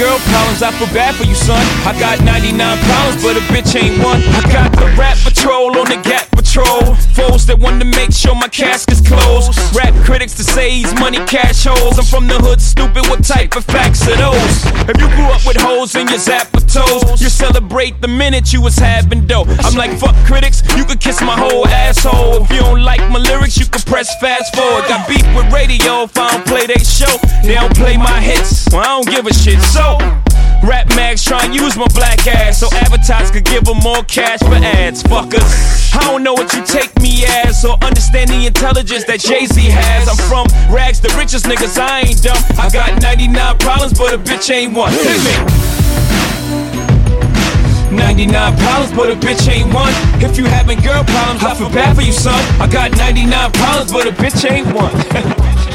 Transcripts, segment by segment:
girl problems, I feel bad for you, son. I got 99 problems, but a bitch ain't one. I got the rap patrol on the gap patrol. Foes that want to make sure my casket's closed. Rap critics to say he's money cash holes. I'm from the hood, stupid. What type of facts are those? If you grew up with holes in your zapper toes, you celebrate the minute you was having dough. I'm like, fuck critics, you could kiss my whole asshole. If you don't like my lyrics, you can press fast forward. Got beef with radio if I don't play they show. They don't play my hits, well, I don't give a shit. So, Rap mags try and use my black ass so advertisers could give them more cash for ads. Fuckers, I don't know what you take me as or understand the intelligence that Jay Z has. I'm from rags, the richest niggas, I ain't dumb. I got 99 problems, but a bitch ain't one. Hit me. 99 problems, but a bitch ain't one. If you having girl problems, I feel bad for you, son. I got 99 problems, but a bitch ain't one.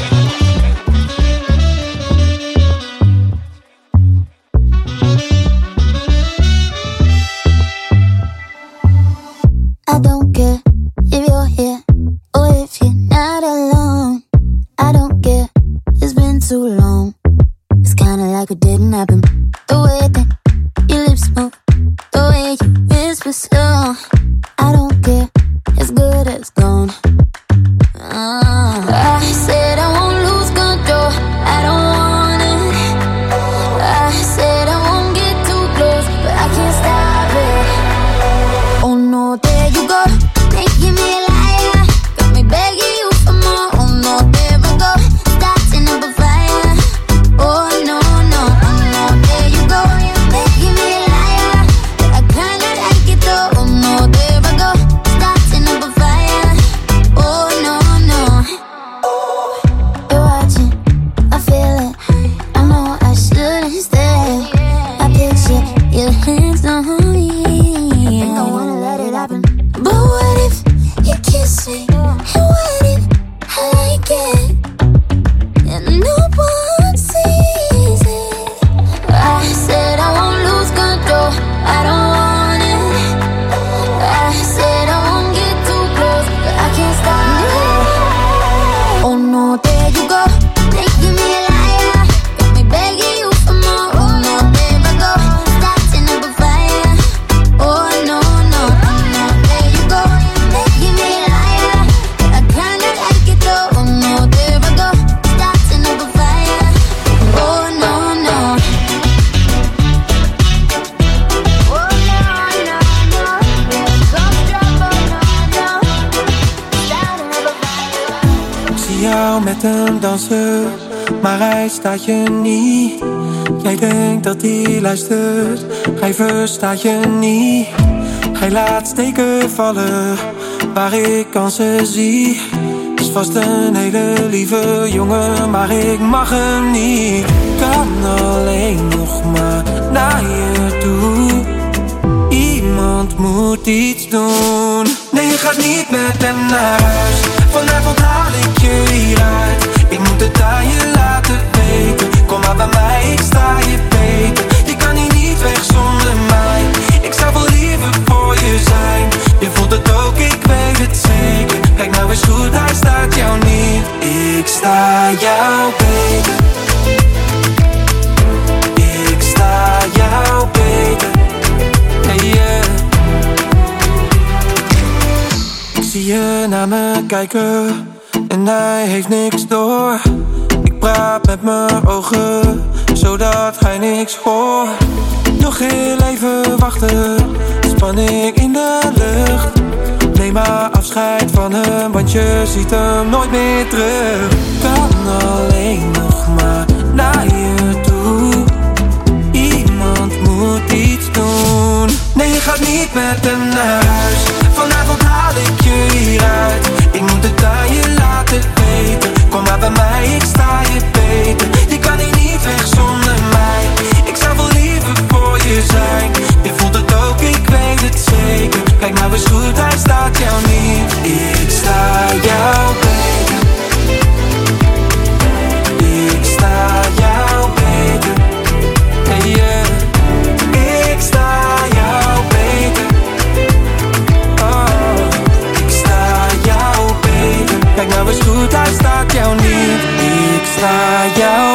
whisper dansen, maar hij staat je niet. Jij denkt dat hij luistert, hij verstaat je niet. Hij laat steken vallen, waar ik kansen zie. Is vast een hele lieve jongen, maar ik mag hem niet. Kan alleen nog maar naar je toe. Iemand moet iets doen. Nee, je gaat niet met hem naar huis. Vanavond haal ik je hieruit. Ik moet het aan je laten weten. Kom maar bij mij, ik sta je beter. Je kan hier niet weg zonder mij. Ik zou wel liever voor je zijn. Je voelt het ook, ik weet het zeker. Kijk nou eens goed, hij staat jou niet. Ik sta jou beter. Ik sta jou beter. Hey, yeah. Ik zie je naar me kijken hij heeft niks door. Ik praat met mijn ogen, zodat hij niks hoort. Nog heel even wachten, spanning in de lucht. Neem maar afscheid van hem, want je ziet hem nooit meer terug. Kan alleen nog maar naar je toe. Iemand moet iets doen. Nee, je gaat niet met hem naar huis. Vanavond haal ik je hieruit. Ik sta je beter. Je kan hier niet weg zonder mij. Ik zou wel liever voor je zijn. Je voelt het ook, ik weet het zeker. Kijk nou eens стоял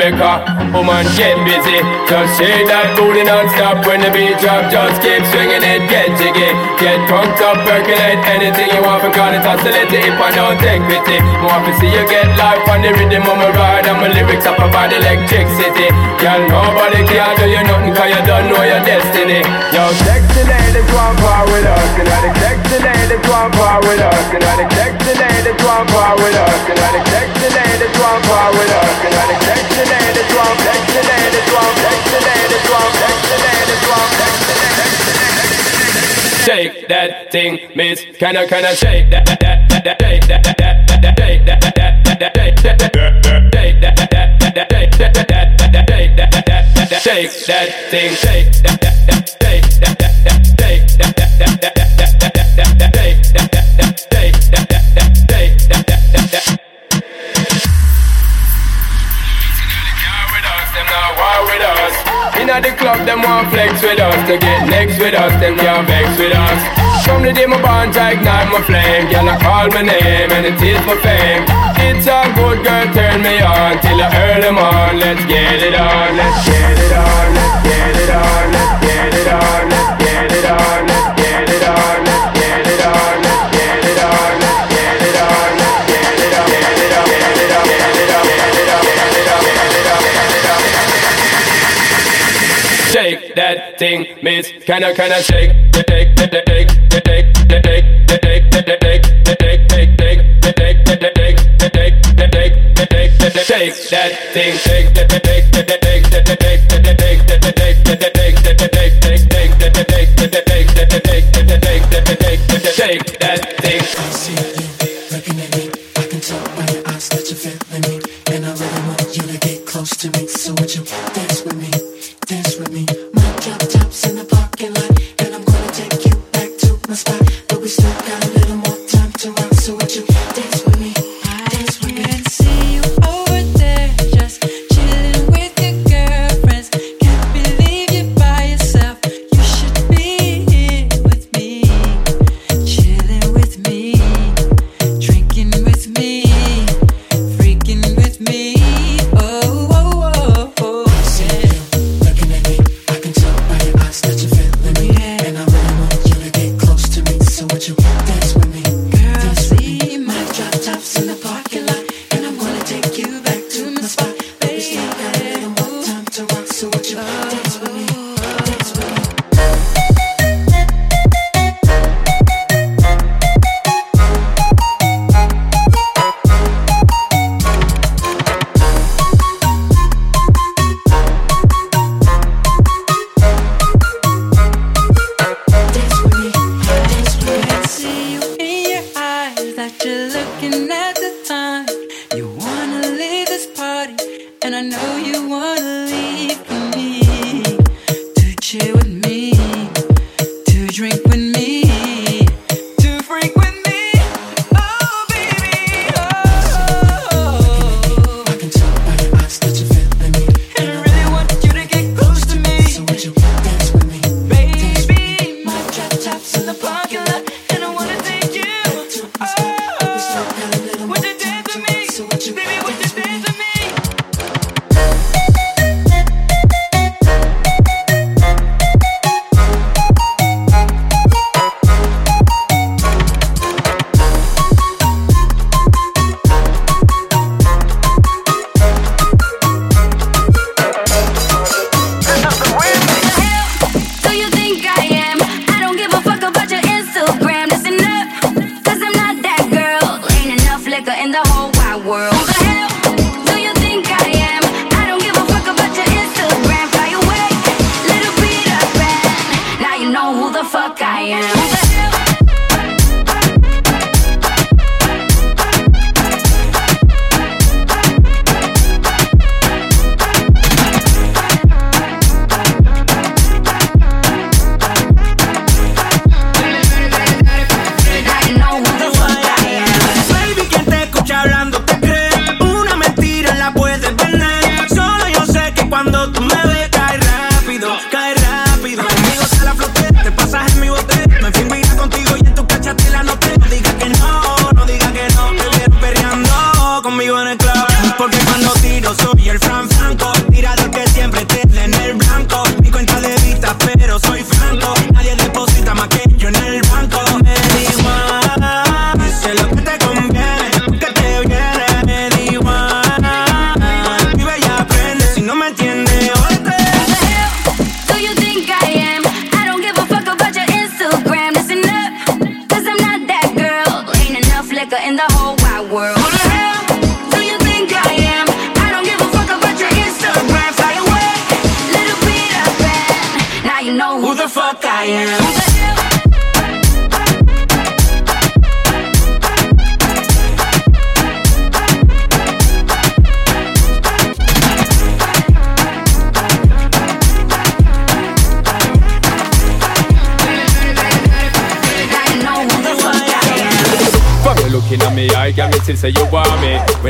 Rebecca. Oh, Woman, get busy. Just shake that booty non-stop when the beat drop. Just keep swinging it, get jiggy. Get drunk up, percolate anything you want. For call it oscillate if I don't take pity. Want to see you get life on the rhythm of my ride. And my lyrics up about electricity. Girl, nobody can do you nothing cause you don't know your destiny. Yo, sexy ladies want part with us. Know the sexy ladies want part with us. You know the sexy ladies want part with us. You know the sexy ladies want part with us. You know the sexy ladies want, sexy ladies want, sexy ladies want, sexy ladies want, sexy ladies Shake that thing, miss. Can I, can I shake that, that, that, that, that, shake that, that, that, that, shake that, that, that, that, that, shake that, that, shake that, that, that, shake that thing, shake that, that, that, shake that, that, that, shake shake shake shake. Inna the club, them want flex with us To get next with us, them can't vex with us From the day my bond, I ignite my flame. Girl, I call my name? And it is my fame. It's a good girl, turn me on Till I earn them on Let's get it on, let's get it on Let's get it on, let's get it on Let's get it on, thing, miss. Can I, can I shake, shake, shake, shake, shake, shake, shake, shake, shake, shake that thing, shake, shake, shake, shake, shake, shake, shake that thing. I see you looking at me, I can tell.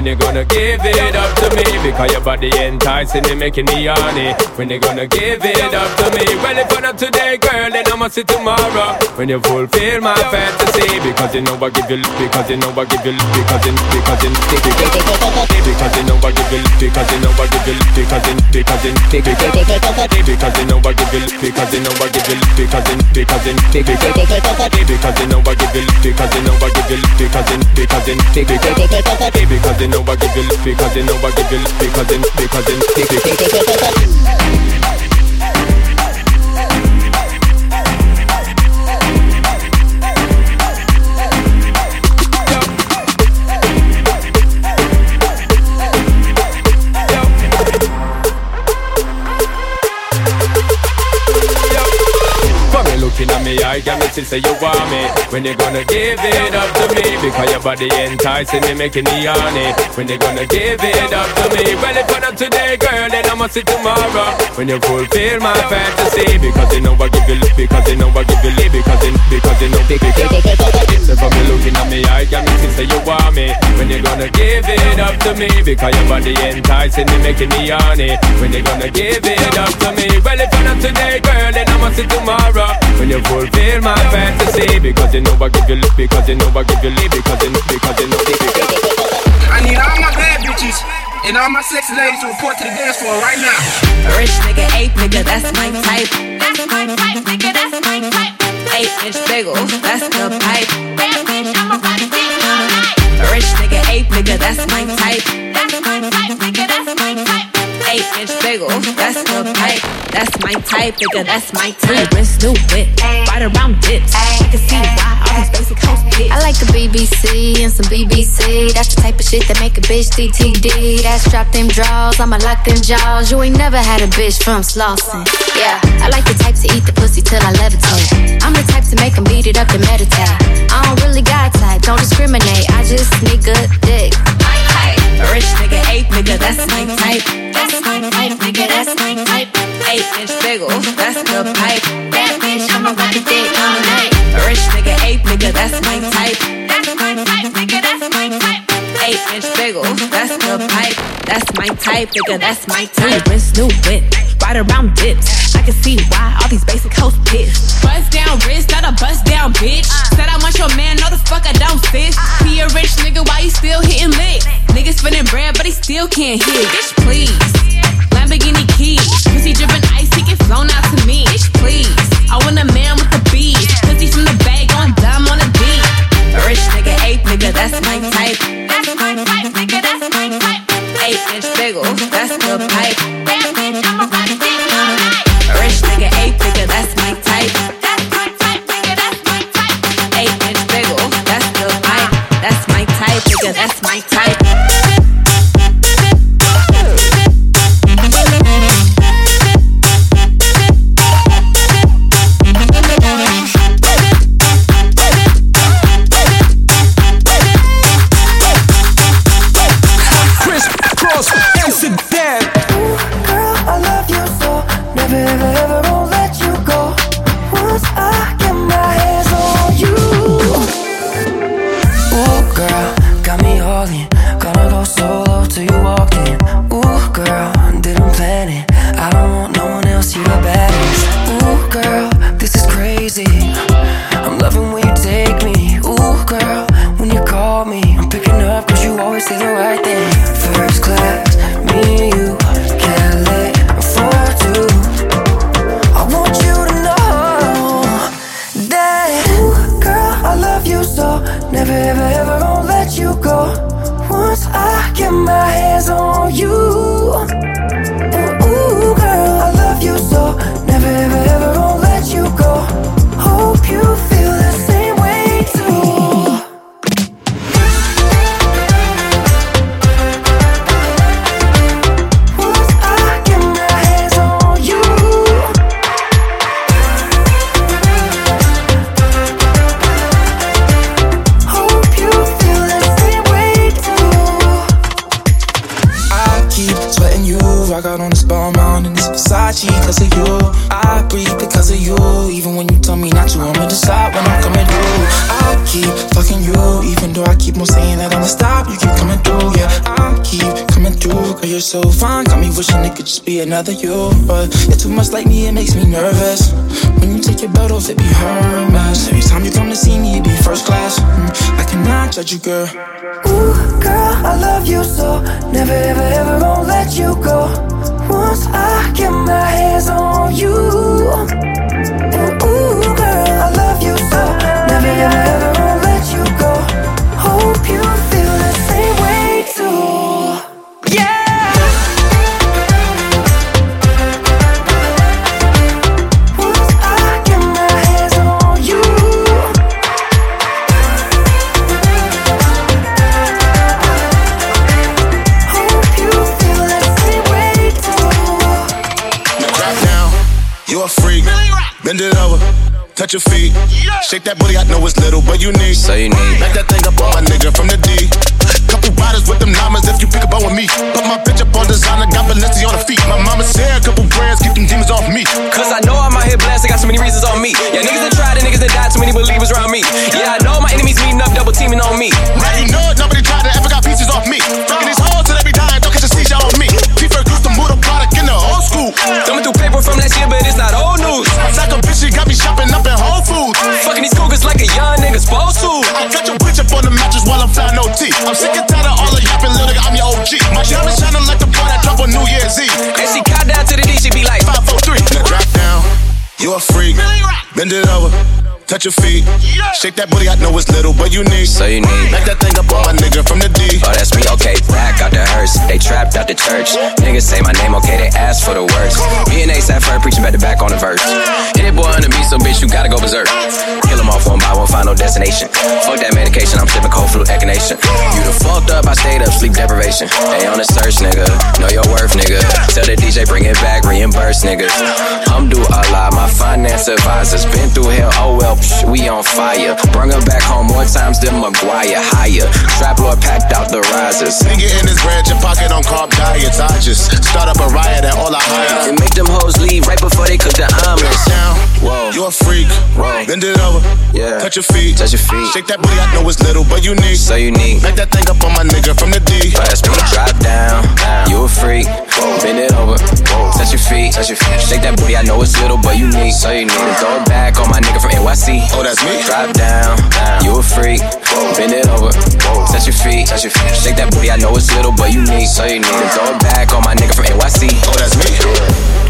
when you're gonna give it up to me enticing me, making me horny. When they gonna give it up to me? Well, if not today, girl, then I'ma see tomorrow. When you fulfill my fantasy, because you know I give you, because you know I give you, because you, because you, because you know I give you, because you know I give you, because you, because you, because you know I give you, because you know I give you, because you, because you, because you know I give you, because you know I give you, because you, because you, because you know I give you, because you know I give you, because you, because you, I see say you want me. When you gonna give it up to me? Because your body enticing me, making me horny. When you gonna give it up to me? Well, if not today, girl, then I'ma see tomorrow. When you fulfill my fantasy, because you know I give you lip, because you know I give you lip, because you, because you know, because so from you looking at me, I got me say you want me. When you gonna give it up to me? Because your body enticing me, making me horny. When you gonna give it up to me? Well, if not today, girl, then I'ma see tomorrow. When you fulfill my fantasy, because you know I give you lip, because you know I give you lip, because you know, because you know, because you know. I need all my bad bitches and all my sexy ladies to report to the dance floor right now. Rich nigga, ape nigga, that's my type. That's my type, nigga, that's my type. Eight inch bagel, that's the pipe. Bad bitch, I'ma ride it all night. A rich nigga, ape nigga, that's my type. Inch bagel, that's the pipe. That's my type, nigga, that's my type. Wrist, new whip, right around dips. I can see why all these basic hoes bitch. I like a BBC and some BBC. That's the type of shit that make a bitch DTD. That's drop them draws, I'ma lock them jaws. You ain't never had a bitch from Slauson. Yeah, I like the type to eat the pussy till I levitate. I'm the type to make them beat it up to meditate. I don't really got type, don't discriminate. I just good dick. A rich nigga, ape nigga, that's my type. That's my type, nigga, that's my type. Eight inch bagel, that's the pipe. Bad bitch, I'ma ride dick all night. A rich nigga, ape nigga, that's my type. Eight inch bagel, that's the pipe. That's my type, nigga, that's my type. Wrist, new whip, right around dips. I can see why all these basic hoes pissed. Bust down wrist, not a bust down bitch. Said I want your man, no the fuck I don't sis. He a rich nigga, why you still hitting licks? Niggas spinning bread, but he still can't hit. Bitch, please. Lamborghini keys, pussy dripping ice, he get flown out to me. Bitch, please. I want a man with the beat, pussy from the bag, going dumb on. A rich nigga, ape nigga, that's my type. That's my type, nigga, that's my type. Eight inch bagel, that's the pipe. So fine. Got me wishing it could just be another you. But you're too much like me, it makes me nervous. When you take your belt off, it be her mess. Every time you come to see me, it be first class. Mm, I cannot judge you, girl. Ooh, girl, I love you so. Never, ever, ever gonna let you go. Once I get my hands on you. And ooh, girl, I love you so. Never, ever, ever touch your feet. Shake that booty, I know it's little, but you need. So you need. Back that thing up on my nigga from the D. Bend it over, touch your feet. Shake that booty, I know it's little, but you need. So you need. Back that thing up on my nigga from the D. Oh, that's me, okay. Back out the hearse. They trapped out the church. Niggas say my name, okay. They ask for the worst. Me and Ace at first, preaching back to back on the verse. Hit it, boy, under me, so bitch, you gotta go berserk. Kill them off one by one, final destination. Fuck that medication, I'm sipping cold flu echinacea. You the fucked up, I stayed up, sleep deprivation. They on the search, nigga. Know your worth, nigga. Tell the DJ, bring it back, reimburse, nigga. I'm do a lot, my finance advisors. Been through hell, oh well, psh, we on fire. Bring her back home more times than Maguire. Higher. Trap Lord packed out the risers. Nigga in his bread, your pocket on carb diets. I just start up a riot at all I hire. And make them hoes leave right before they cook the omelets. Down, Whoa. you a freak. Whoa. Bend it over, Yeah. touch your feet. Touch your feet. Shake that booty, I know it's little, but you need. So you need. Back that thing up on my nigga from the D. That's me. Drop down. You a freak. Bend it over. Touch your feet. Touch your feet. Shake that booty. I know it's little, but you need. So you need. to Throw it back on my nigga from NYC. Oh, that's me? Drop down. You a freak. Bend it over. Touch your feet. Touch your feet. Shake that booty. I know it's little, but you need. So you need. to Throw it back on my nigga from NYC. Oh, that's me?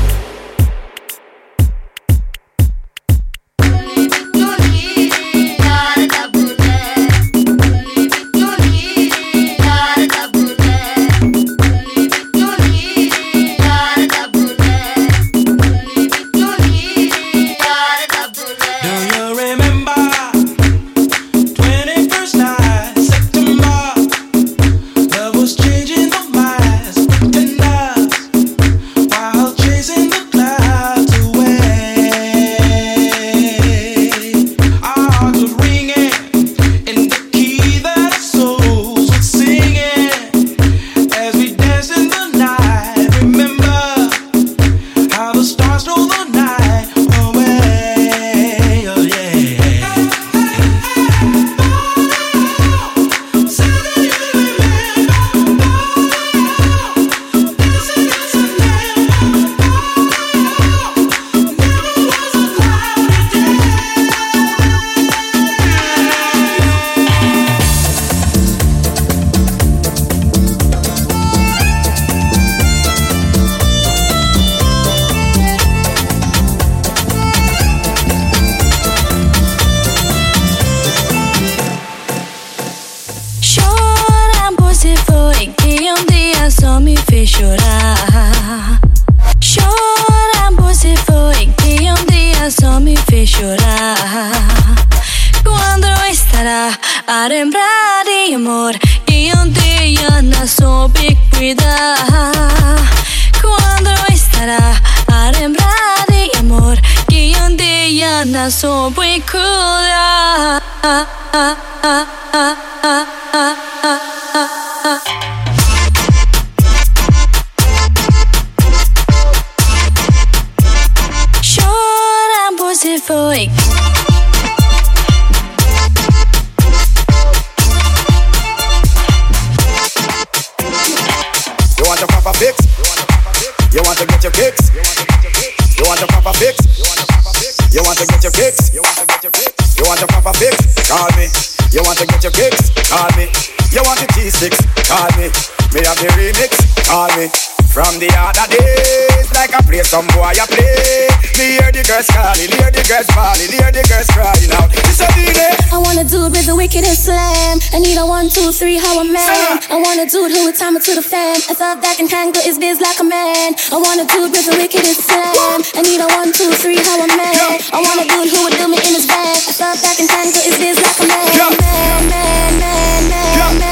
Some boy I play. Me hear the girls calling, hear the girls falling, hear the girls crying out. This a DJ. I wanna do it with the wicked and slam. I need a one, two, three, how a man. I wanna do it who would time it to the fam. I thought that can handle his biz like a man. I wanna do it with the wicked and slam. I need a one, two, three, how a man. I wanna do it who would do me in his van. I thought that can handle his biz like a man. Man, man, man, man, man, man,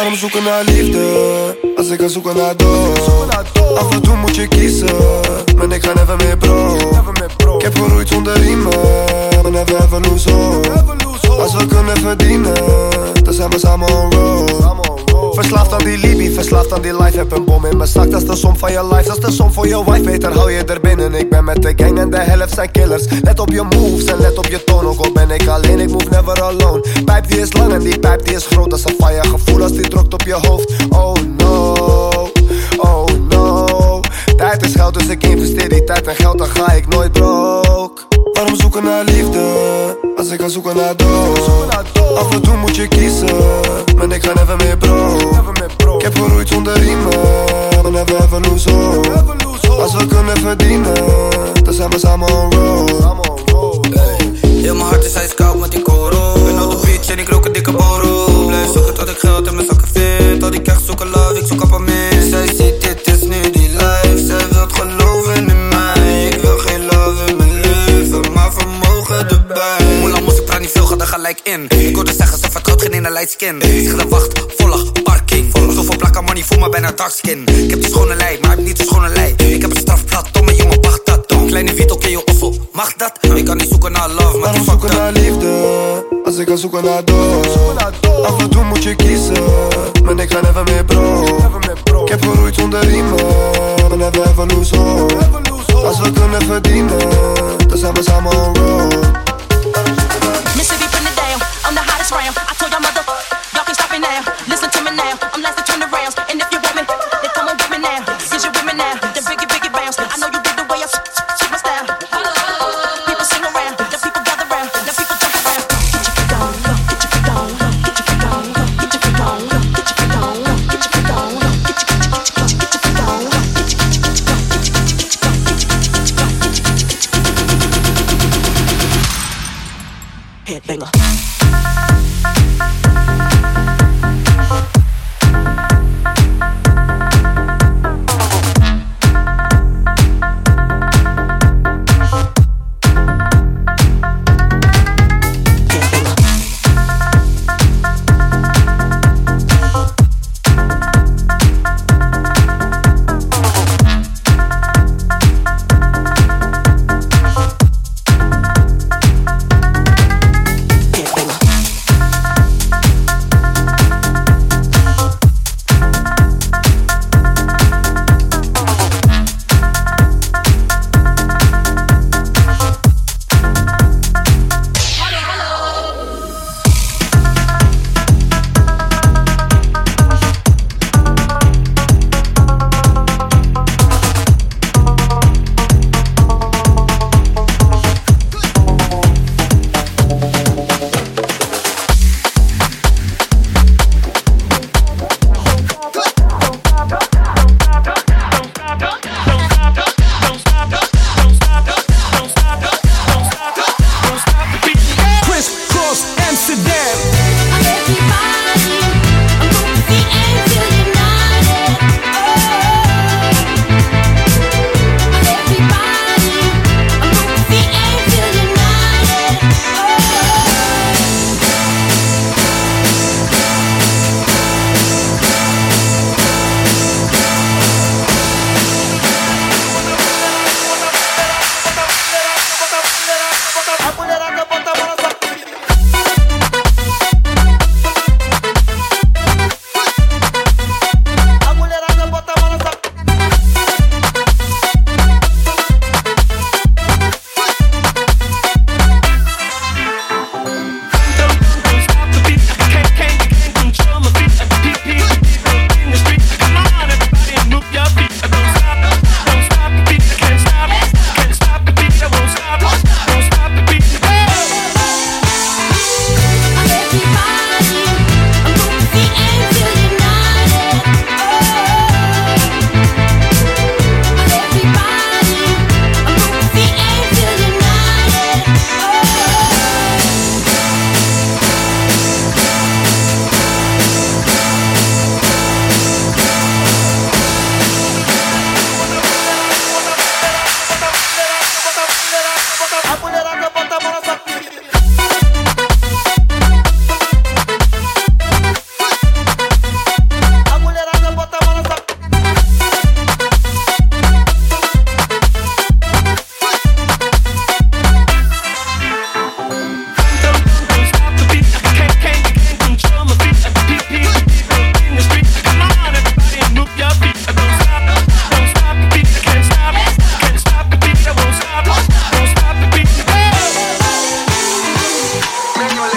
Pa nu-mi sucă na liftă Asta că sucă na două Am vrut un muce chisă Mene ca neve me bro Chef cu ruiți unde rime Mene nu evoluzo Asta că neve dine Te seama să mă on road Verslaafd aan die Libi, verslaafd aan die life. Heb een bom in mijn zak, dat is de som van je life. Dat is de som voor je wife, beter hou je er binnen. Ik ben met de gang en de helft zijn killers. Let op je moves en let op je toon Ook al ben ik alleen, ik move never alone. Pijp die is lang en die pijp die is groot. Dat is een fire gevoel als die drukt op je hoofd. Oh no, oh no. Tijd is geld, dus ik investeer die tijd en geld Dan ga ik nooit broke. Waarom zoeken naar liefde, als ik kan zoeken naar dood. Af en toe moet je kiezen, maar ik ga never meer bro Ik heb geroeid zonder riemen, maar never ever lose hope. Als we kunnen verdienen, dan zijn we samen on road. Heel mijn hart is ijskoud met die koro Ben op de beach en ik rook een dikke borrel. Blijf zoeken tot ik geld in mijn zakken vind. Tot ik echt zoeken love, ik zoek op gelijk in. Ik hoorde zeggen, ze vertrouwt geen in een light skin. Zeg de wacht, volle parking. Zoveel plakken money, voel me bijna dark skin Ik heb die schone lei, maar heb niet de schone lei. Ik heb een strafblad, domme jongen, wacht dat Kleine Vito, ken je ossel, mag dat? Ik kan niet zoeken naar love, maar fuck zoeken naar liefde, als ik kan zoeken naar dood. Af en toe moet je kiezen, maar ik ga never meer bro. Ik heb geroeid zonder riemen, maar never ever lose hope. Als we kunnen verdienen, dan zijn we samen on road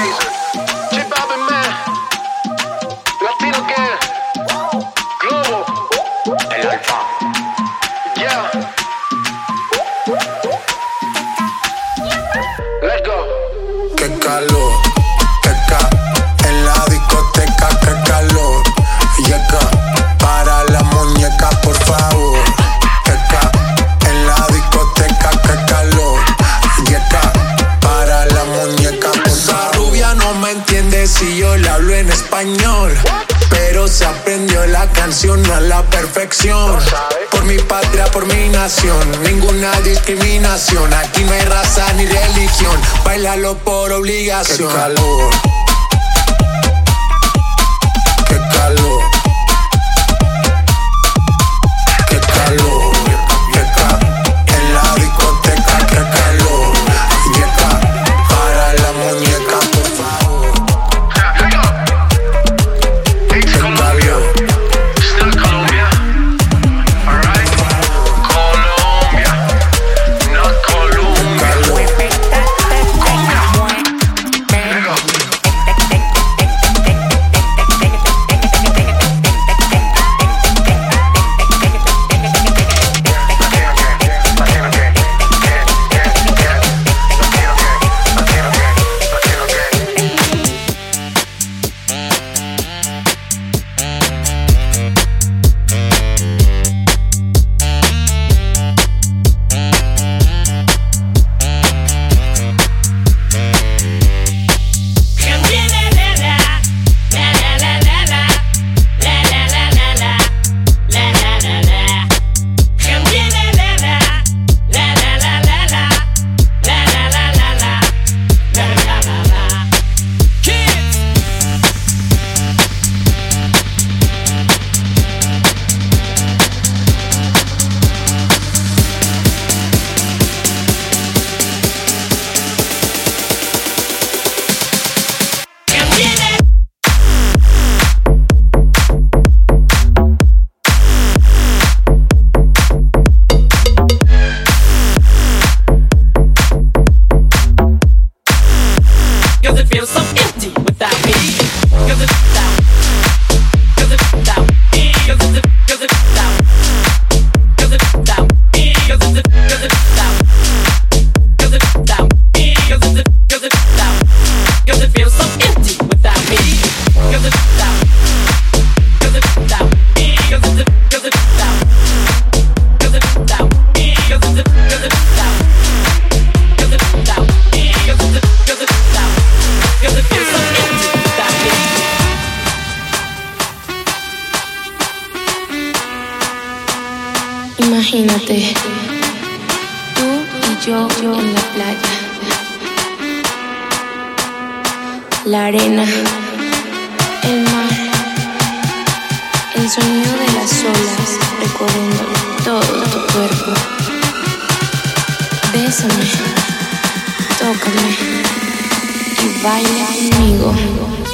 Jesus. Aquí no hay raza ni religión. Bailalo por obligación. tú y yo, yo en la playa, la arena, el mar, el sonido de las olas recorriendo todo tu cuerpo. Bésame, tócame y baila conmigo.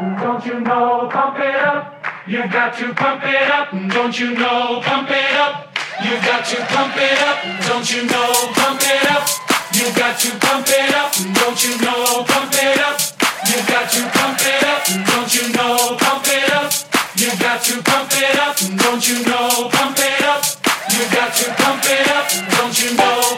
don't you know? Pump it up. You've got to pump it up, don't you know? Pump it up. You've got to pump it up, don't you know? Pump it up. You've got to pump it up, don't you know? Pump it up. You've got to pump it up, don't you know? Pump it up. You've got to pump it up, don't you know? Pump it up. You've got to pump it up, don't you know?